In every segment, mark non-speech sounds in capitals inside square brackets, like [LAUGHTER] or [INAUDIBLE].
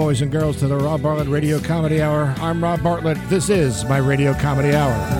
Boys and girls, to the Rob Bartlett Radio Comedy Hour. I'm Rob Bartlett. This is my Radio Comedy Hour.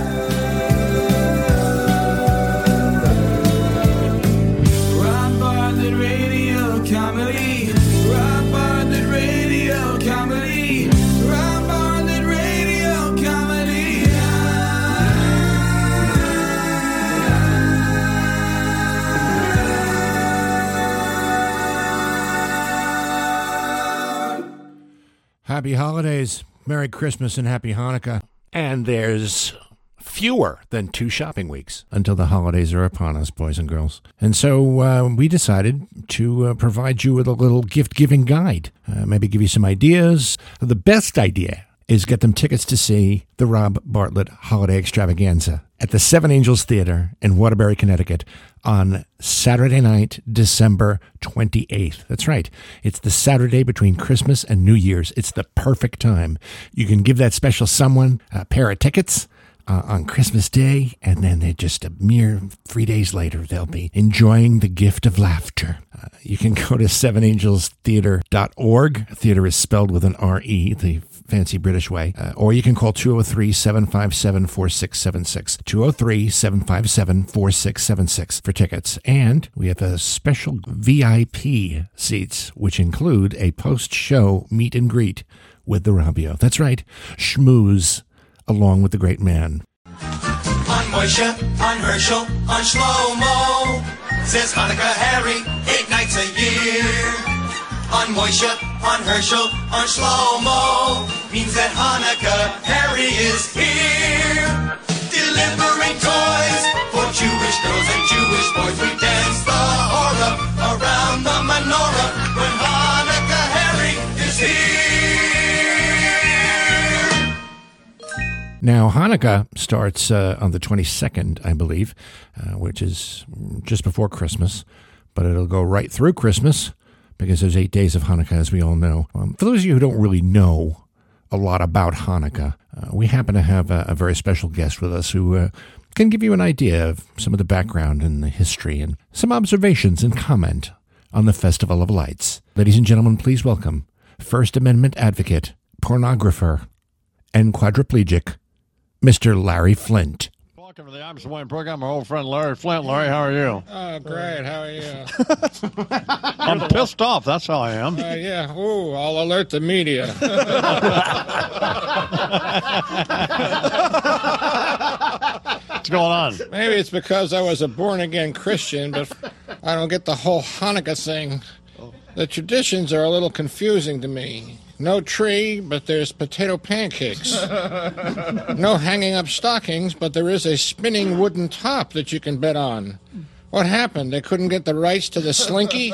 Happy holidays, Merry Christmas, and Happy Hanukkah. And there's fewer than two shopping weeks until the holidays are upon us, boys and girls. And so uh, we decided to uh, provide you with a little gift giving guide, uh, maybe give you some ideas. The best idea is get them tickets to see the Rob Bartlett Holiday Extravaganza at the Seven Angels Theatre in Waterbury, Connecticut on Saturday night, December 28th. That's right. It's the Saturday between Christmas and New Year's. It's the perfect time. You can give that special someone a pair of tickets. Uh, on Christmas Day, and then they just a mere three days later, they'll be enjoying the gift of laughter. Uh, you can go to sevenangelstheater.org. Theater is spelled with an R-E, the fancy British way. Uh, or you can call 203-757-4676. 203-757-4676 for tickets. And we have a special VIP seats, which include a post-show meet and greet with the Robio. That's right, schmooze along with the great man. On Moisha, on Herschel, on Shlomo. Says Hanukkah Harry, eight nights a year. On Moisha, on Herschel, on Shlomo. Means that Hanukkah Harry is here. Delivering toys for Jewish girls and Jewish boys. We dance the hora around the menorah when Hanukkah Harry is here. Now, Hanukkah starts uh, on the 22nd, I believe, uh, which is just before Christmas, but it'll go right through Christmas because there's eight days of Hanukkah, as we all know. Um, for those of you who don't really know a lot about Hanukkah, uh, we happen to have a, a very special guest with us who uh, can give you an idea of some of the background and the history and some observations and comment on the Festival of Lights. Ladies and gentlemen, please welcome First Amendment advocate, pornographer, and quadriplegic, Mr. Larry Flynt. Welcome to the I'm Swing program. My old friend Larry Flynt. Larry, how are you? Oh, great. How are you? [LAUGHS] I'm pissed off. That's how I am. Uh, yeah. Ooh, I'll alert the media. [LAUGHS] What's going on? Maybe it's because I was a born again Christian, but I don't get the whole Hanukkah thing. The traditions are a little confusing to me. No tree, but there's potato pancakes. [LAUGHS] No hanging up stockings, but there is a spinning wooden top that you can bet on. What happened? They couldn't get the rights to the slinky?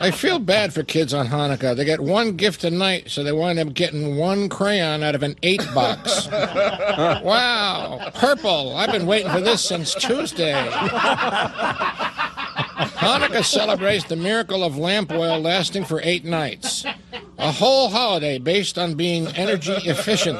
I feel bad for kids on Hanukkah. They get one gift a night, so they wind up getting one crayon out of an eight box. [LAUGHS] wow, purple. I've been waiting for this since Tuesday. Hanukkah celebrates the miracle of lamp oil lasting for eight nights. A whole holiday based on being energy efficient.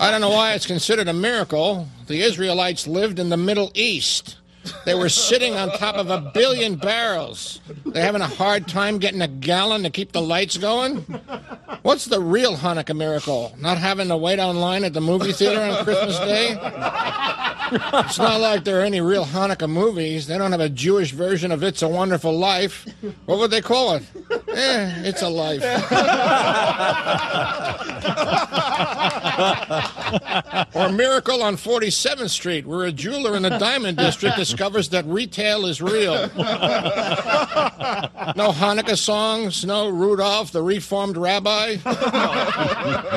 I don't know why it's considered a miracle. The Israelites lived in the Middle East. They were sitting on top of a billion barrels. They're having a hard time getting a gallon to keep the lights going. What's the real Hanukkah miracle? Not having to wait online at the movie theater on Christmas Day? It's not like there are any real Hanukkah movies. They don't have a Jewish version of It's a Wonderful Life. What would they call it? Eh, it's a life. or Miracle on 47th Street, where a jeweler in the Diamond District discovers that retail is real. No Hanukkah songs, no Rudolph the Reformed Rabbi.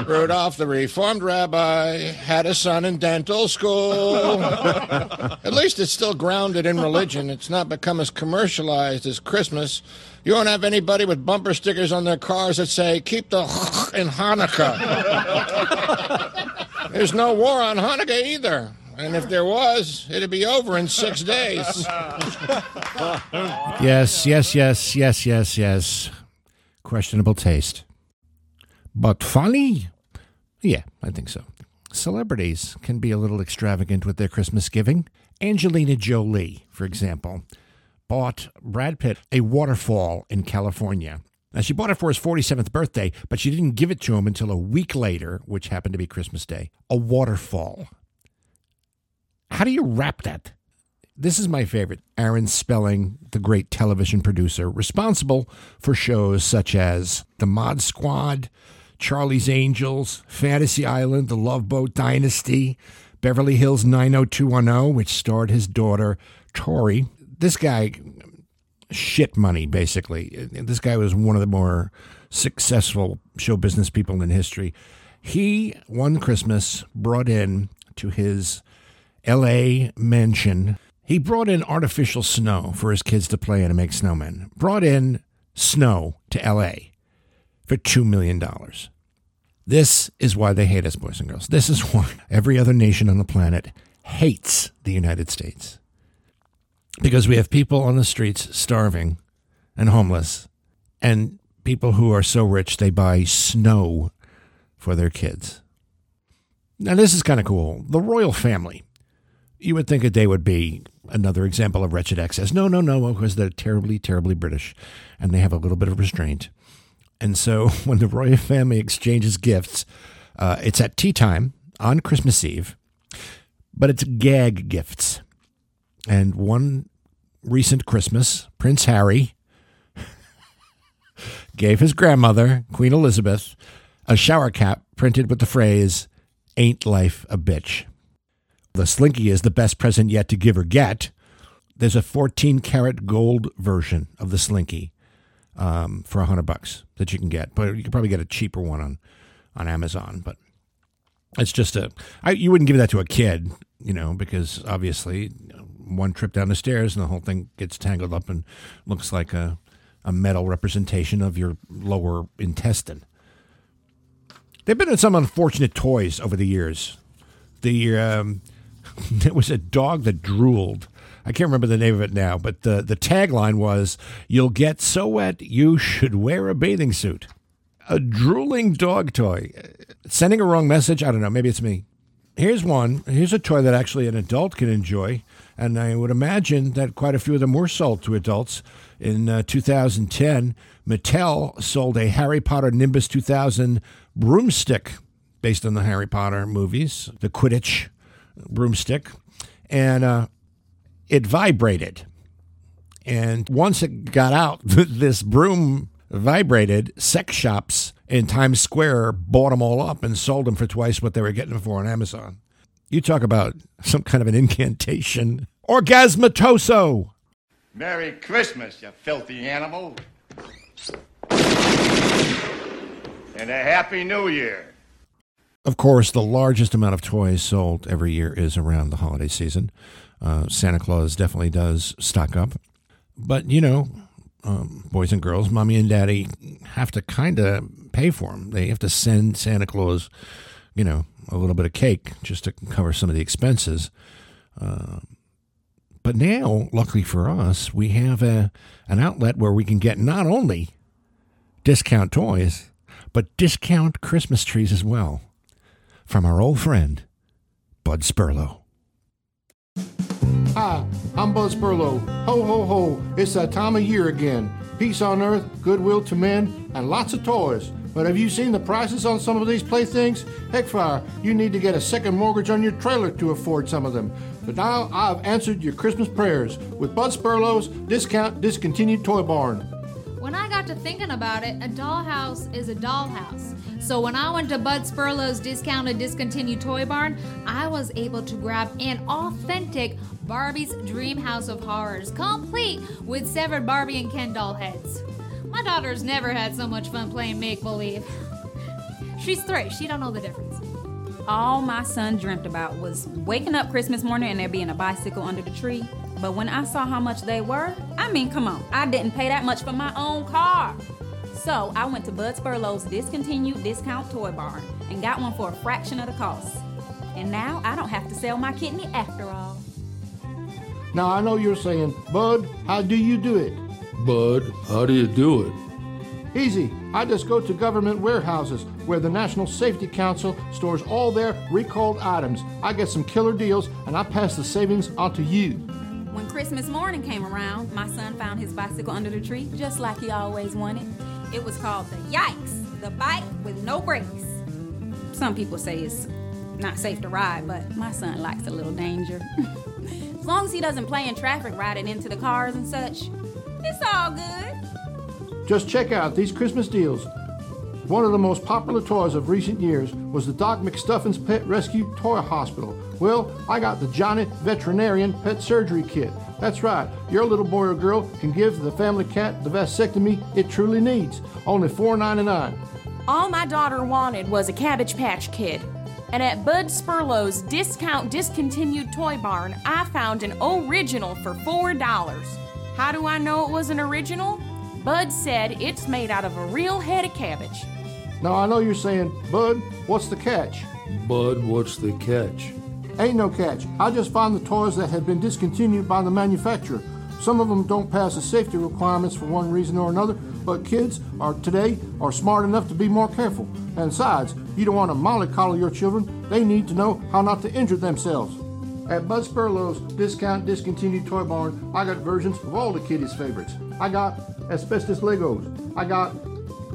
Rudolph the Reformed Rabbi had a son in dental school. At least it's still grounded in religion. It's not become as commercialized as Christmas. You don't have anybody with bumper stickers on their cars that say, keep the [LAUGHS] in Hanukkah. [LAUGHS] There's no war on Hanukkah either. And if there was, it'd be over in six days. [LAUGHS] Yes, yes, yes, yes, yes, yes. Questionable taste. But funny? Yeah, I think so. Celebrities can be a little extravagant with their Christmas giving. Angelina Jolie, for example, bought Brad Pitt a waterfall in California. Now, she bought it for his 47th birthday, but she didn't give it to him until a week later, which happened to be Christmas Day. A waterfall. How do you wrap that? This is my favorite. Aaron Spelling, the great television producer, responsible for shows such as The Mod Squad, Charlie's Angels, Fantasy Island, The Love Boat Dynasty, Beverly Hills 90210, which starred his daughter, Tori. This guy, shit money, basically. This guy was one of the more successful show business people in history. He, one Christmas, brought in to his LA mansion, he brought in artificial snow for his kids to play in and make snowmen. Brought in snow to LA for $2 million. This is why they hate us, boys and girls. This is why every other nation on the planet hates the United States. Because we have people on the streets starving and homeless, and people who are so rich they buy snow for their kids. Now, this is kind of cool. The royal family. You would think that they would be another example of wretched excess. No, no, no, because they're terribly, terribly British and they have a little bit of restraint. And so [LAUGHS] when the royal family exchanges gifts, uh, it's at tea time on Christmas Eve, but it's gag gifts. And one recent Christmas, Prince Harry [LAUGHS] gave his grandmother, Queen Elizabeth, a shower cap printed with the phrase, Ain't life a bitch? The Slinky is the best present yet to give or get. There's a 14 karat gold version of the Slinky um, for a hundred bucks that you can get, but you can probably get a cheaper one on on Amazon. But it's just a I, you wouldn't give that to a kid, you know, because obviously one trip down the stairs and the whole thing gets tangled up and looks like a a metal representation of your lower intestine. There've been in some unfortunate toys over the years. The um, [LAUGHS] there was a dog that drooled. I can't remember the name of it now, but the the tagline was "You'll get so wet you should wear a bathing suit." A drooling dog toy, sending a wrong message. I don't know. Maybe it's me. Here's one. Here's a toy that actually an adult can enjoy, and I would imagine that quite a few of them were sold to adults. In uh, 2010, Mattel sold a Harry Potter Nimbus 2000 broomstick based on the Harry Potter movies, the Quidditch broomstick, and uh, it vibrated. And once it got out, [LAUGHS] this broom vibrated. Sex shops in Times Square bought them all up and sold them for twice what they were getting them for on Amazon. You talk about some kind of an incantation. Orgasmatoso. Merry Christmas, you filthy animal. And a Happy New Year. Of course, the largest amount of toys sold every year is around the holiday season. Uh, Santa Claus definitely does stock up. But, you know, um, boys and girls, mommy and daddy have to kind of pay for them. They have to send Santa Claus, you know, a little bit of cake just to cover some of the expenses. Uh, but now, luckily for us, we have a, an outlet where we can get not only discount toys, but discount Christmas trees as well from our old friend, Bud Sperlo. Hi, I'm Buzz Sperlo. Ho, ho, ho, it's that time of year again. Peace on earth, goodwill to men, and lots of toys. But have you seen the prices on some of these playthings? Heckfire, you need to get a second mortgage on your trailer to afford some of them. But now I've answered your Christmas prayers with Bud Sperlo's Discount Discontinued Toy Barn. When I got to thinking about it, a dollhouse is a dollhouse. So when I went to Bud Sperlo's discounted discontinued toy barn, I was able to grab an authentic Barbie's Dream House of Horrors, complete with severed Barbie and Ken doll heads. My daughter's never had so much fun playing make believe. She's three, she don't know the difference. All my son dreamt about was waking up Christmas morning and there being a bicycle under the tree. But when I saw how much they were, I mean, come on, I didn't pay that much for my own car. So I went to Bud Sperlo's discontinued discount toy barn and got one for a fraction of the cost. And now I don't have to sell my kidney after all. Now I know you're saying, Bud, how do you do it? Bud, how do you do it? Easy. I just go to government warehouses where the National Safety Council stores all their recalled items. I get some killer deals and I pass the savings on to you. When Christmas morning came around, my son found his bicycle under the tree just like he always wanted. It was called the Yikes, the bike with no brakes. Some people say it's not safe to ride, but my son likes a little danger. [LAUGHS] as long as he doesn't play in traffic riding into the cars and such, it's all good. Just check out these Christmas deals. One of the most popular toys of recent years was the Doc McStuffins Pet Rescue Toy Hospital. Well, I got the Johnny Veterinarian Pet Surgery Kit. That's right, your little boy or girl can give the family cat the vasectomy it truly needs. Only $4.99. All my daughter wanted was a Cabbage Patch Kid. And at Bud Sperlo's discount discontinued toy barn, I found an original for $4. How do I know it was an original? Bud said it's made out of a real head of cabbage. Now I know you're saying, Bud, what's the catch? Bud, what's the catch? Ain't no catch. I just found the toys that have been discontinued by the manufacturer. Some of them don't pass the safety requirements for one reason or another, but kids are today are smart enough to be more careful. And besides, you don't want to mollycoddle your children. They need to know how not to injure themselves. At Bud Sperlo's discount discontinued toy barn, I got versions of all the kiddies' favorites. I got asbestos Legos. I got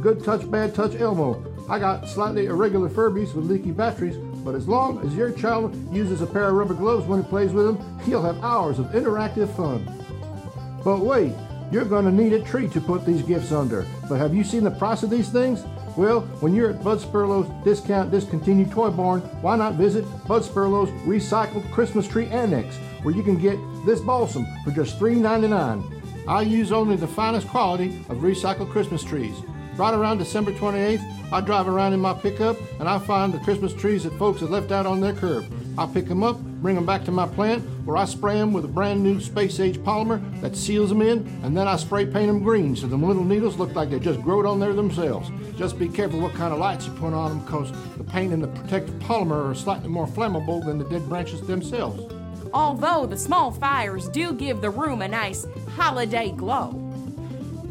good touch, bad touch Elmo. I got slightly irregular Furbies with leaky batteries. But as long as your child uses a pair of rubber gloves when he plays with them, he'll have hours of interactive fun. But wait, you're going to need a tree to put these gifts under. But have you seen the price of these things? Well, when you're at Bud Sperlo's Discount Discontinued Toy Barn, why not visit Bud Sperlo's Recycled Christmas Tree Annex, where you can get this balsam for just $3.99. I use only the finest quality of recycled Christmas trees. Right around December 28th, I drive around in my pickup and I find the Christmas trees that folks have left out on their curb. I pick them up, bring them back to my plant, where I spray them with a brand new space age polymer that seals them in, and then I spray paint them green so them little needles look like they just growed on there themselves. Just be careful what kind of lights you put on them, because the paint and the protective polymer are slightly more flammable than the dead branches themselves. Although the small fires do give the room a nice holiday glow.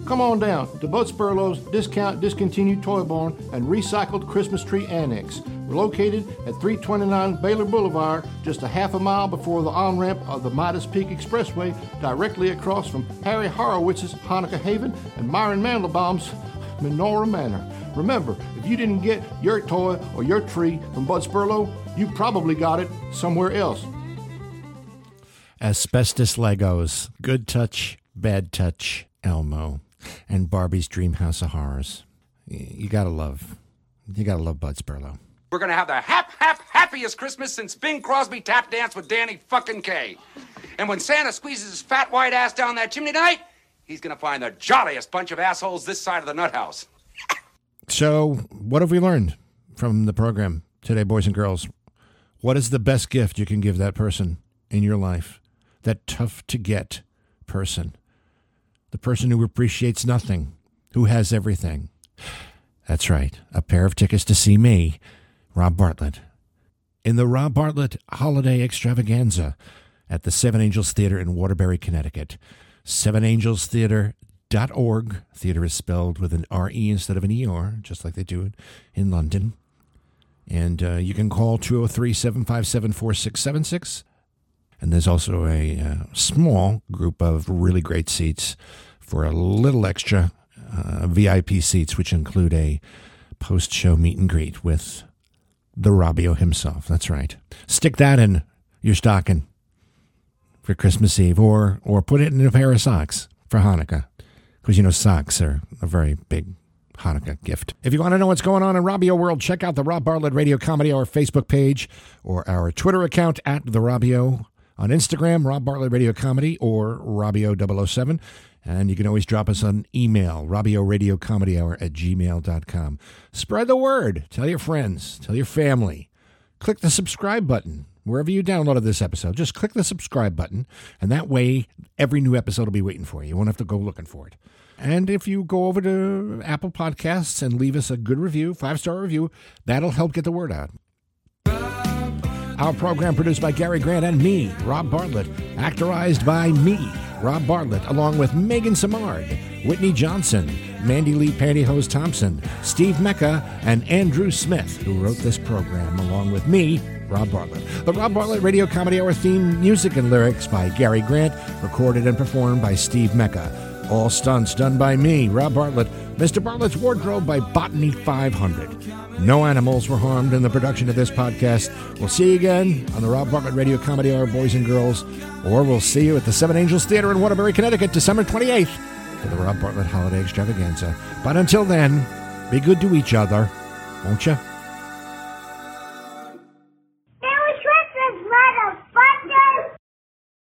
Come on down to Bud Sperlo's Discount Discontinued Toy Barn and Recycled Christmas Tree Annex. We're located at 329 Baylor Boulevard, just a half a mile before the on ramp of the Midas Peak Expressway, directly across from Harry Horowitz's Hanukkah Haven and Myron Mandelbaum's [LAUGHS] Menorah Manor. Remember, if you didn't get your toy or your tree from Bud Sperlo, you probably got it somewhere else. Asbestos Legos, Good Touch, Bad Touch, Elmo, and Barbie's Dream House of Horrors. You gotta love, you gotta love Bud Sperlo. We're gonna have the hap hap happiest Christmas since Bing Crosby tap danced with Danny fucking Kaye. And when Santa squeezes his fat white ass down that chimney tonight, he's gonna find the jolliest bunch of assholes this side of the nut house. So, what have we learned from the program today, boys and girls? What is the best gift you can give that person in your life? That tough to get person. The person who appreciates nothing, who has everything. That's right, a pair of tickets to see me, Rob Bartlett, in the Rob Bartlett Holiday Extravaganza at the Seven Angels Theatre in Waterbury, Connecticut. SevenAngelsTheater.org. Theater is spelled with an R-E instead of an E-R, just like they do in London. And uh, you can call 203 757 4676. And there's also a uh, small group of really great seats for a little extra uh, VIP seats, which include a post show meet and greet with the Robio himself. That's right. Stick that in your stocking for Christmas Eve or, or put it in a pair of socks for Hanukkah because you know socks are a very big Hanukkah gift. If you want to know what's going on in Robio World, check out the Rob Bartlett Radio Comedy Hour Facebook page or our Twitter account at the Robio on Instagram, Rob Bartlett Radio Comedy or Robio007. And you can always drop us an email, Robio Radio Comedy Hour at gmail.com. Spread the word. Tell your friends. Tell your family. Click the subscribe button wherever you downloaded this episode. Just click the subscribe button, and that way every new episode will be waiting for you. You won't have to go looking for it. And if you go over to Apple Podcasts and leave us a good review, five star review, that'll help get the word out. Our program produced by Gary Grant and me, Rob Bartlett. Actorized by me, Rob Bartlett, along with Megan Samard, Whitney Johnson, Mandy Lee Pantyhose Thompson, Steve Mecca, and Andrew Smith, who wrote this program along with me, Rob Bartlett. The Rob Bartlett Radio Comedy Hour theme music and lyrics by Gary Grant, recorded and performed by Steve Mecca. All stunts done by me, Rob Bartlett. Mr. Bartlett's Wardrobe by Botany 500. No animals were harmed in the production of this podcast. We'll see you again on the Rob Bartlett Radio Comedy Hour, Boys and Girls, or we'll see you at the Seven Angels Theatre in Waterbury, Connecticut, December 28th for the Rob Bartlett Holiday Extravaganza. But until then, be good to each other, won't you?